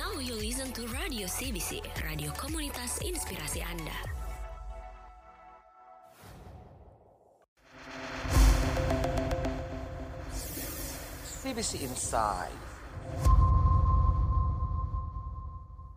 Now you listen to Radio CBC, radio komunitas inspirasi Anda. CBC Inside.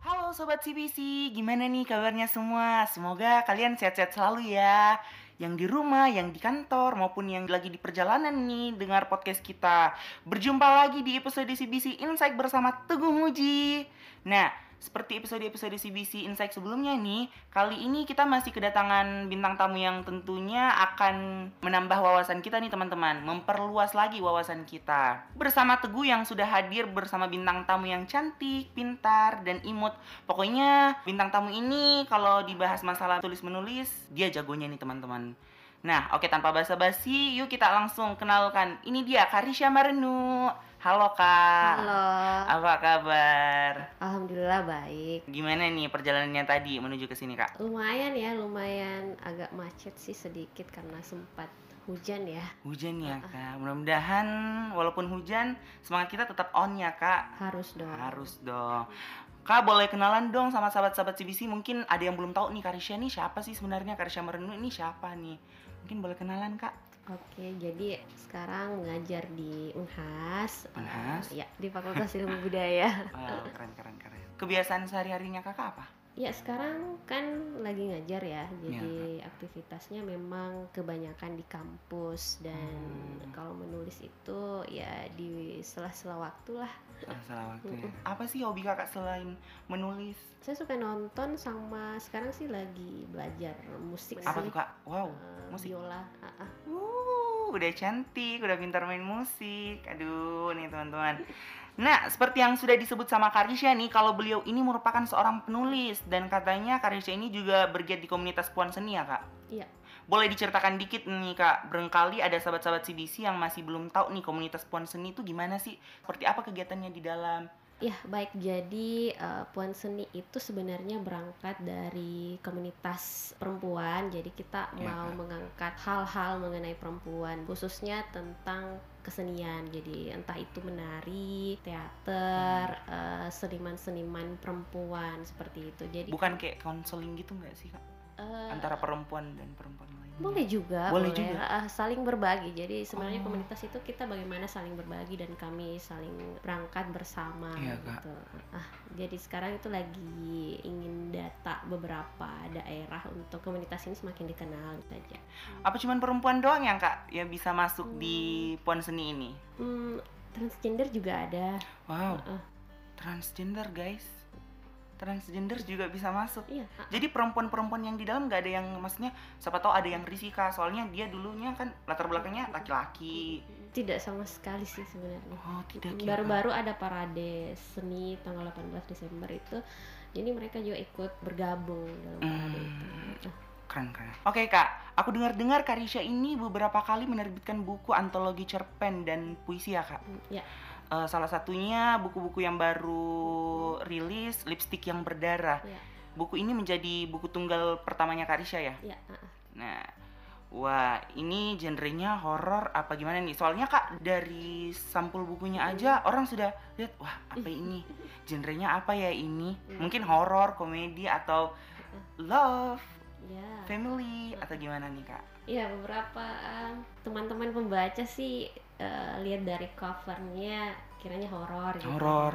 Halo Sobat CBC, gimana nih kabarnya semua? Semoga kalian sehat-sehat selalu ya Yang di rumah, yang di kantor, maupun yang lagi di perjalanan nih dengar podcast kita. Berjumpa lagi di episode CBC Insight bersama Teguh Muji. Nah, seperti episode-episode CBC Insight sebelumnya nih Kali ini kita masih kedatangan bintang tamu yang tentunya akan menambah wawasan kita nih teman-teman Memperluas lagi wawasan kita Bersama Teguh yang sudah hadir bersama bintang tamu yang cantik, pintar, dan imut Pokoknya bintang tamu ini kalau dibahas masalah tulis-menulis Dia jagonya nih teman-teman Nah, oke tanpa basa-basi, yuk kita langsung kenalkan. Ini dia Karisha Marenu. Halo Kak. Halo, Apa kabar? alhamdulillah baik. Gimana nih perjalanannya tadi menuju ke sini, Kak? Lumayan ya, lumayan agak macet sih sedikit karena sempat hujan ya. Hujan ya, Kak. Mudah-mudahan walaupun hujan, semangat kita tetap on ya, Kak. Harus dong. Harus dong. Kak, boleh kenalan dong sama sahabat-sahabat CBC. Mungkin ada yang belum tahu nih Karisha nih siapa sih sebenarnya? Karisha Marenu ini siapa nih? Mungkin boleh kenalan, Kak. Oke, jadi sekarang mengajar di Unhas. Unhas? Eh, ya, di Fakultas Ilmu Budaya. Oh, keren, keren, keren. Kebiasaan sehari-harinya Kakak apa? Ya, sekarang kan lagi ngajar ya. Iya, Jadi aktivitasnya memang kebanyakan di kampus dan Hmm. kalau menulis itu ya di sela-sela waktu lah. Salah salah waktunya. Apa sih hobi kakak selain menulis? Saya suka nonton sama sekarang sih lagi belajar musik Apa sih. tuh kak? Wow, Eh, musik. Biola. ah, ah. Uh, udah cantik, udah pintar main musik. Aduh, nih teman-teman. Nah, seperti yang sudah disebut sama Karisha nih, kalau beliau ini merupakan seorang penulis dan katanya Karisha ini juga bergiat di komunitas puan seni ya kak. Iya. Boleh diceritakan dikit nih kak, barangkali ada sahabat-sahabat CBC yang masih belum tahu nih komunitas puan seni itu gimana sih? Seperti apa kegiatannya di dalam? Ya, baik. Jadi eh, Puan Seni itu sebenarnya berangkat dari komunitas perempuan. Jadi kita Iya, mau Kak. mengangkat hal-hal mengenai perempuan, khususnya tentang kesenian. Jadi entah itu menari, teater, Hmm. eh, seniman-seniman perempuan seperti itu. Jadi Bukan kayak konseling gitu nggak sih kak? Eh, Antara perempuan dan perempuan lain. boleh juga, Boleh boleh, juga. Ah, saling berbagi. Jadi sebenarnya Oh. komunitas itu kita bagaimana saling berbagi dan kami saling berangkat bersama Iya, Kak. gitu. Ah, jadi sekarang itu lagi ingin data beberapa daerah untuk komunitas ini semakin dikenal gitu aja. Apa cuman perempuan doang yang kak yang bisa masuk di puan seni ini? Hmm, transgender juga ada. Wow, Heeh. transgender guys, transgender juga bisa masuk. Iya, Jadi perempuan-perempuan yang di dalam nggak ada yang maksudnya siapa tahu ada yang risih kak soalnya dia dulunya kan latar belakangnya laki-laki. tidak sama sekali sih sebenarnya. Oh tidak kira. Baru-baru ada parade seni tanggal 18 Desember itu. Jadi mereka juga ikut bergabung dalam parade itu. Hmm. Ah, Keren keren. Oke kak, aku dengar-dengar Karisha ini beberapa kali menerbitkan buku antologi cerpen dan puisi ya kak. Ya, Eh, salah satunya buku-buku yang baru rilis lipstick yang berdarah. ya, Buku ini menjadi buku tunggal pertamanya Karisha ya. ya. ah, ah. Nah, wah ini genrenya horor apa gimana nih? Soalnya kak dari sampul bukunya aja orang sudah lihat wah apa ini? Genrenya apa ya ini? Mungkin horor, komedi atau love, Ya, family atau gimana nih kak? ya beberapa eh, teman-teman pembaca sih eh, lihat dari covernya kiranya horor gitu. Horor.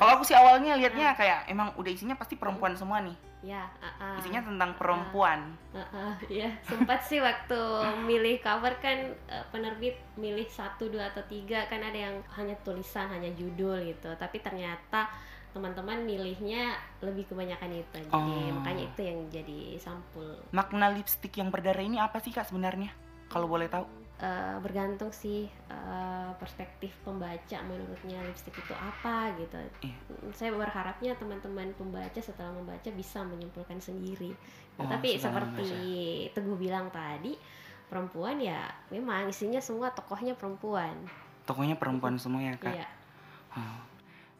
Kalau aku sih awalnya lihatnya kayak emang udah isinya pasti perempuan semua nih. ya, ah, ah. Isinya tentang perempuan. Ah, ah, ya sempat sih waktu milih cover kan eh, penerbit milih satu dua atau tiga kan ada yang hanya tulisan hanya judul gitu tapi ternyata teman-teman milihnya lebih kebanyakan itu jadi Oh. makanya itu yang jadi sampul Makna lipstick yang berdarah ini apa sih kak sebenarnya? Kalau boleh tahu? Eh, bergantung sih eh, perspektif pembaca menurutnya lipstick itu apa gitu. Iya. Saya berharapnya teman-teman pembaca setelah membaca bisa menyimpulkan sendiri. Nah, Oh, tapi seperti Teguh bilang tadi, perempuan ya memang isinya semua tokohnya perempuan. Tokonya perempuan semua ya kak. Iya. Oh.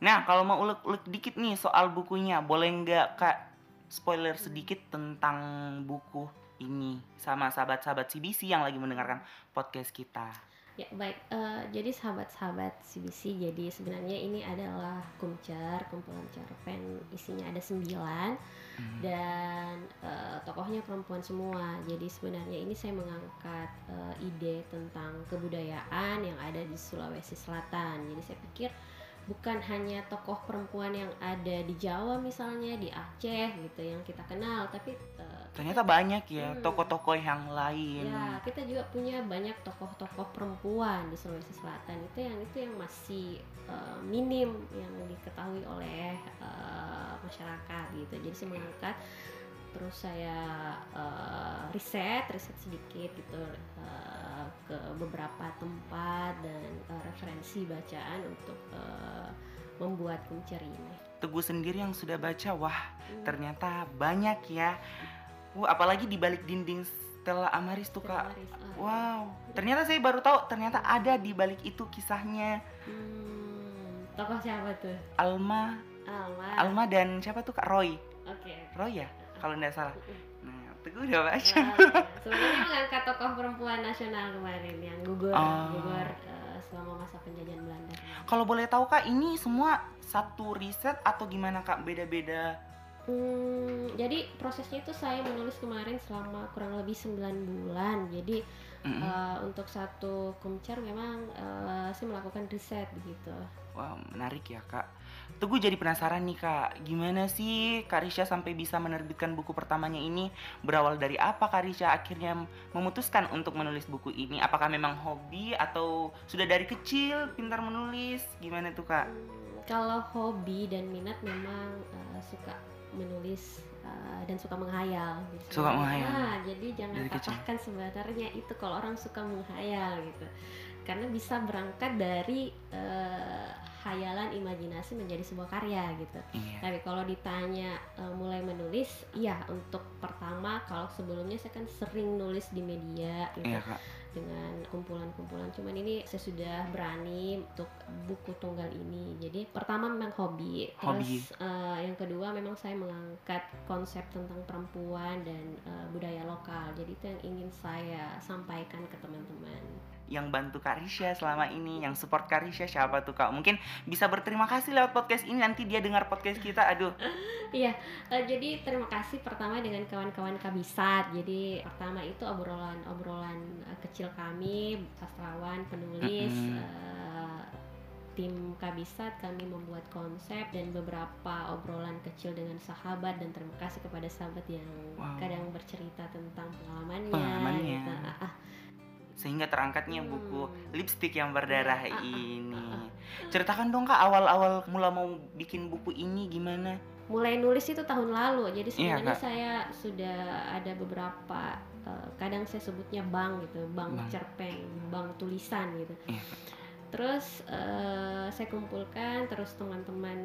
Nah, kalau mau ulek-ulek dikit nih soal bukunya, boleh nggak kak spoiler sedikit tentang buku ini sama sahabat-sahabat CBC yang lagi mendengarkan podcast kita? Ya baik, eh, jadi sahabat-sahabat CBC, jadi sebenarnya ini adalah kumcer, kumpulan cerpen, isinya ada sembilan Hmm. dan eh, tokohnya perempuan semua. Jadi sebenarnya ini saya mengangkat eh, ide tentang kebudayaan yang ada di Sulawesi Selatan. Jadi saya pikir bukan hanya tokoh perempuan yang ada di Jawa misalnya, di Aceh gitu yang kita kenal, tapi eh, Ternyata banyak ya Hmm. tokoh-tokoh yang lain. Ya, kita juga punya banyak tokoh-tokoh perempuan di Sulawesi Selatan itu yang itu yang masih uh, minim yang diketahui oleh uh, masyarakat gitu. Jadi saya mengangkat terus saya uh, riset, riset sedikit gitu uh, ke beberapa tempat dan uh, referensi bacaan untuk uh, membuat kuncer ini. Teguh sendiri yang sudah baca, wah Hmm. ternyata banyak ya. Wah, apalagi di balik dinding Stella Amaris tuh kak. Ah. Wow, ternyata saya baru tahu ternyata ada di balik itu kisahnya Hmm, tokoh siapa tuh? Alma, Alma. Alma dan siapa tuh kak Roy, Oke. Roy ya kalau nggak salah. Nah, Teguh udah baca. Nah. Sebenarnya mengangkat tokoh perempuan nasional kemarin yang gugur, Oh. gugur eh, selama masa penjajahan Belanda. Kalau boleh tahu kak, ini semua satu riset atau gimana kak? Beda-beda. Hmm, jadi prosesnya itu saya menulis kemarin selama kurang lebih 9 bulan. Jadi Mm-mm. eh, untuk satu kumcer memang eh, saya melakukan riset begitu. Wow, menarik ya kak. Teguh jadi penasaran nih kak, gimana sih Kak Risha sampai bisa menerbitkan buku pertamanya ini? Berawal dari apa Kak Risha akhirnya memutuskan untuk menulis buku ini? Apakah memang hobi atau sudah dari kecil pintar menulis? Gimana tuh kak? Hmm, kalau hobi dan minat memang eh, suka menulis eh, dan suka menghayal. gitu. Suka menghayal. Nah, jadi jangan Dari kecil. patahkan sebenarnya itu kalau orang suka menghayal gitu. Karena bisa berangkat dari eh, hayalan imajinasi menjadi sebuah karya gitu. Iya. Tapi kalau ditanya eh, mulai menulis, iya untuk pertama kalau sebelumnya saya kan sering nulis di media gitu Iya kak. dengan kumpulan-kumpulan cuman ini saya sudah berani untuk buku tunggal ini jadi pertama memang hobi Hobi. terus eh, yang kedua memang saya mengangkat konsep tentang perempuan dan eh, budaya lokal jadi itu yang ingin saya sampaikan ke teman-teman Yang bantu Kak Risha selama ini, yang support Kak Risha siapa tuh kak? Mungkin bisa berterima kasih lewat podcast ini, nanti dia dengar podcast kita, aduh. Iya, eh, jadi terima kasih pertama dengan kawan-kawan Kabisat. Jadi pertama itu obrolan-obrolan eh, kecil kami, sastrawan, penulis, Mm-mm. eh, tim Kabisat kami membuat konsep dan beberapa obrolan kecil dengan sahabat dan terima kasih kepada sahabat yang Wow. kadang bercerita tentang pengalamannya. Pengalamannya. gitu. Ah, ah, Sehingga terangkatnya Hmm. buku lipstick yang berdarah Ah, ah, ini. ah, Ceritakan dong kak awal-awal mula mau bikin buku ini gimana? mulai nulis itu tahun lalu jadi Iya, sebenarnya Kak. saya sudah ada beberapa eh, kadang saya sebutnya bank gitu bank Bank. cerpen bank tulisan gitu Iya. terus eh, saya kumpulkan terus teman-teman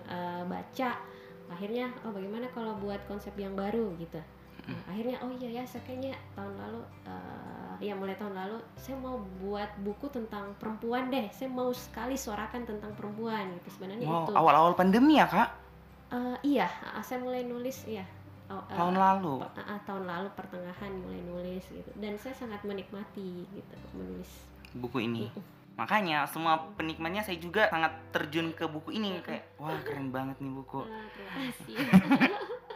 eh, baca akhirnya oh bagaimana kalau buat konsep yang baru gitu Nah, akhirnya oh iya ya saya kayaknya tahun lalu eh, ya mulai tahun lalu saya mau buat buku tentang perempuan deh saya mau sekali suarakan tentang perempuan gitu sebenarnya Wow, itu awal-awal pandemi ya kak? Eh, iya, ah, saya mulai nulis. Oh, eh, Tahun lalu. ah, ah, tahun lalu pertengahan mulai nulis gitu. Dan saya sangat menikmati gitu menulis. buku ini. Makanya semua penikmatnya saya juga sangat terjun ke buku ini kayak wah keren banget nih buku. Ah, terima kasih.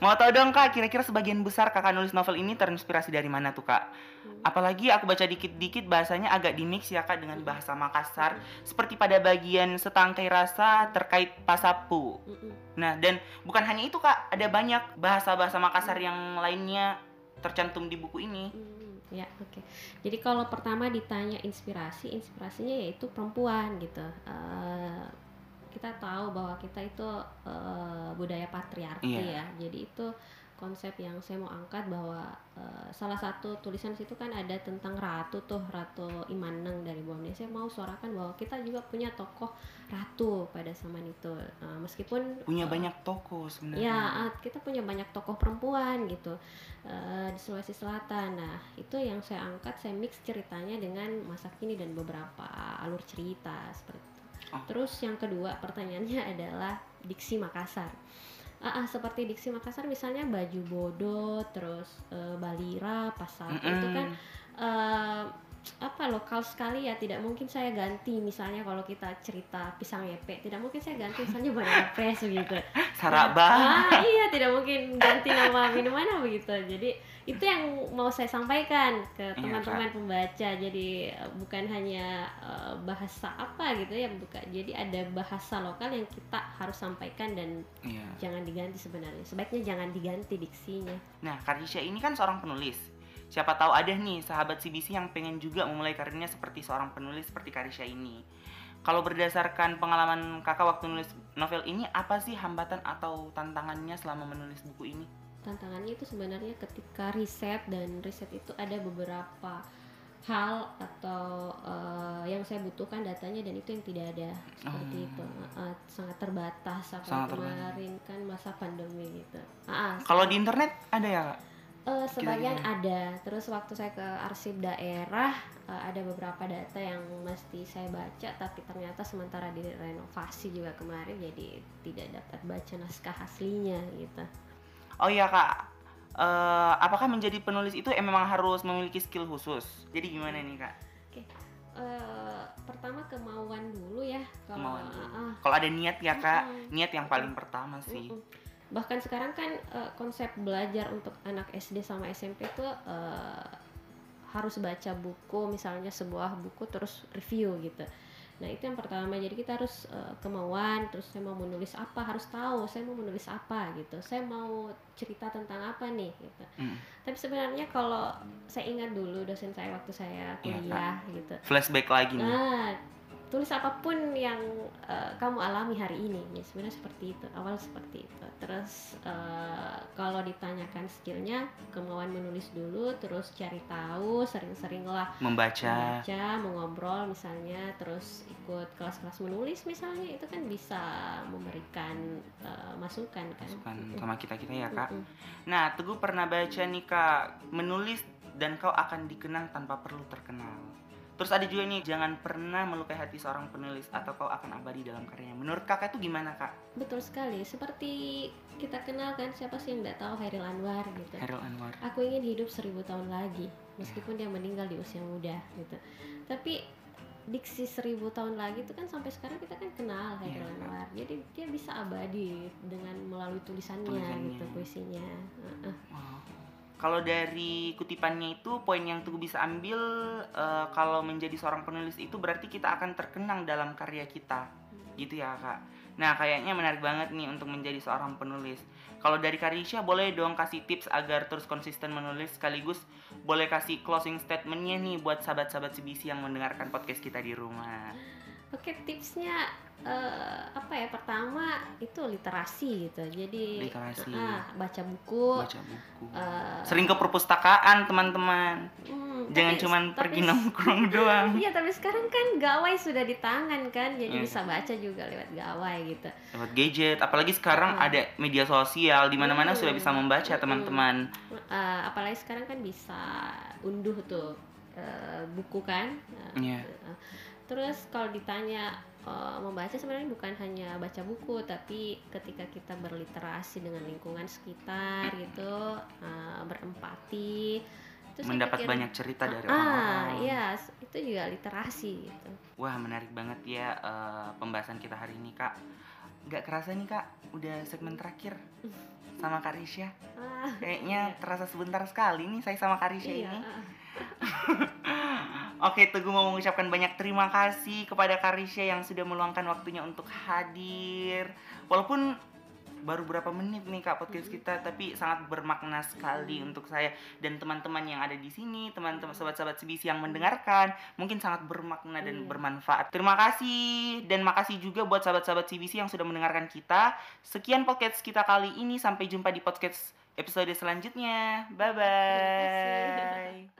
Mau tahu dong kak, kira-kira sebagian besar kakak nulis novel ini terinspirasi dari mana tuh kak? Apalagi aku baca dikit-dikit bahasanya agak dimix ya kak dengan bahasa Makassar seperti pada bagian setangkai rasa terkait pasapu. Mm-mm. Nah dan bukan hanya itu kak, ada banyak bahasa-bahasa Makassar yang lainnya tercantum di buku ini. Hmm, ya oke. Jadi kalau pertama ditanya inspirasi, inspirasinya yaitu perempuan gitu. Eh, kita tahu bahwa kita itu eh, budaya patriarki Iya. ya. Jadi itu konsep yang saya mau angkat bahwa eh, salah satu tulisan situ kan ada tentang ratu tuh ratu Imaneng dari Bone. Saya mau suarakan bahwa kita juga punya tokoh ratu pada zaman itu. Eh, meskipun Punya eh, banyak toko sebenarnya. Ya, ah, kita punya banyak tokoh perempuan gitu eh, di Sulawesi Selatan. Nah, itu yang saya angkat, saya mix ceritanya dengan masa kini dan beberapa alur cerita seperti itu. Terus yang kedua pertanyaannya adalah diksi Makassar. Ah, ah, seperti diksi Makassar misalnya baju bodoh, terus eh, balira, pasal itu kan Mm-mm. Apa lokal sekali ya tidak mungkin saya ganti misalnya kalau kita cerita pisang yepe tidak mungkin saya ganti misalnya banana fresh begitu Sarak ah iya tidak mungkin ganti nama minuman begitu. Jadi itu yang mau saya sampaikan ke Iya, teman-teman pembaca. Jadi eh, bukan hanya eh, bahasa apa gitu ya bukan jadi ada bahasa lokal yang kita harus sampaikan dan Iya. jangan diganti sebenarnya. Sebaiknya jangan diganti diksinya. Nah, Karisha ini kan seorang penulis. Siapa tahu ada nih sahabat CBC yang pengen juga memulai karirnya seperti seorang penulis seperti Karisha ini. Kalau berdasarkan pengalaman kakak waktu nulis novel ini, apa sih hambatan atau tantangannya selama menulis buku ini? tantangannya itu sebenarnya ketika riset dan riset itu ada beberapa hal atau eh, yang saya butuhkan datanya dan itu yang tidak ada seperti Oh. itu Eh, sangat terbatas apa Sangat terbatas. kemarin kan masa pandemi gitu ah, Kalau di internet ada ya, Kak? Eh, sebagian Kira-kira. ada. Terus waktu saya ke arsip daerah eh, ada beberapa data yang mesti saya baca, tapi ternyata sementara direnovasi juga kemarin, jadi tidak dapat baca naskah aslinya gitu. Oh iya, Kak. Eh, apakah menjadi penulis itu em- memang harus memiliki skill khusus? Jadi gimana nih, Kak? Eh, pertama kemauan dulu ya. Kalau Kemauan dulu. ah, ah, Kalau ada niat ya, Kak. Mm-mm. Niat yang paling pertama sih. mm-mm. Bahkan sekarang kan eh, konsep belajar untuk anak SD sama SMP itu eh, harus baca buku, misalnya sebuah buku terus review gitu. Nah itu yang pertama. Jadi kita harus eh, kemauan. Terus saya mau menulis apa harus tahu. Saya mau menulis apa gitu. Saya mau cerita tentang apa nih gitu. Mm. Tapi sebenarnya kalau saya ingat dulu dosen saya waktu saya Iya, kuliah gitu. Flashback lagi nih. Nah, tulis apa pun yang eh, kamu alami hari ini, ya sebenarnya seperti itu. Awal seperti itu. Terus eh, kalau ditanyakan skillnya, kemauan menulis dulu, terus cari tahu, sering-seringlah Membaca. baca, mengobrol misalnya, terus ikut kelas-kelas menulis misalnya, itu kan bisa memberikan eh, masukan kan. Masukan Mm-mm. sama kita-kita ya, Kak. Mm-mm. Nah, Teguh pernah baca nih kak, menulis dan kau akan dikenang tanpa perlu terkenal. Terus ada juga nih, jangan pernah melukai hati seorang penulis atau kau akan abadi dalam karyanya. Menurut kakak itu gimana kak? Betul sekali. Seperti kita kenal kan siapa sih yang tidak tahu Hairil Anwar gitu. Hairil Anwar. aku ingin hidup seribu tahun lagi meskipun dia meninggal di usia muda gitu tapi diksi seribu tahun lagi itu kan sampai sekarang kita kan kenal Hairil Iya. Anwar jadi dia bisa abadi dengan melalui tulisannya, Tulisannya. gitu puisinya Heeh. Wow. Kalau dari kutipannya itu, poin yang Teguh bisa ambil, eh, kalau menjadi seorang penulis itu berarti kita akan terkenang dalam karya kita. Gitu ya kak. Nah kayaknya menarik banget nih untuk menjadi seorang penulis. Kalau dari Karisha boleh dong kasih tips agar terus konsisten menulis sekaligus boleh kasih closing statementnya nih buat sahabat-sahabat CBC yang mendengarkan podcast kita di rumah. Oke tipsnya eh, apa ya pertama itu literasi gitu jadi Literasi. ah, baca buku Baca buku. eh, Sering ke perpustakaan teman-teman. hmm, Jangan tapi- cuman tapi pergi nongkrong doang. Iya tapi sekarang kan gawai sudah di tangan kan, jadi Iya. bisa baca juga lewat gawai gitu. lewat gadget apalagi sekarang Mm. ada media sosial di mana-mana Mm. sudah bisa membaca Mm-mm. teman-teman Eh, apalagi sekarang kan bisa unduh tuh eh, buku kan. Eh, Iya. eh, Terus kalau ditanya eh, membaca sebenarnya bukan hanya baca buku, tapi ketika kita berliterasi dengan lingkungan sekitar gitu, eh, berempati. saya mendapat pikir- banyak cerita dari Ah, orang-orang iya, itu juga literasi gitu. wah menarik banget ya eh, pembahasan kita hari ini kak nggak kerasa nih kak udah segmen terakhir sama Kak Risha Ah, kayaknya terasa sebentar sekali nih saya sama Kak Risha iya. ini Oke, Teguh mau mengucapkan banyak terima kasih kepada Karisha yang sudah meluangkan waktunya untuk hadir. Walaupun baru berapa menit nih Kak podcast kita, tapi sangat bermakna sekali untuk saya dan teman-teman yang ada di sini, teman-teman sobat-sobat CBC yang mendengarkan, mungkin sangat bermakna dan Iya. bermanfaat. Terima kasih dan makasih juga buat sahabat-sahabat CBC yang sudah mendengarkan kita. Sekian podcast kita kali ini, sampai jumpa di podcast episode selanjutnya. Bye bye.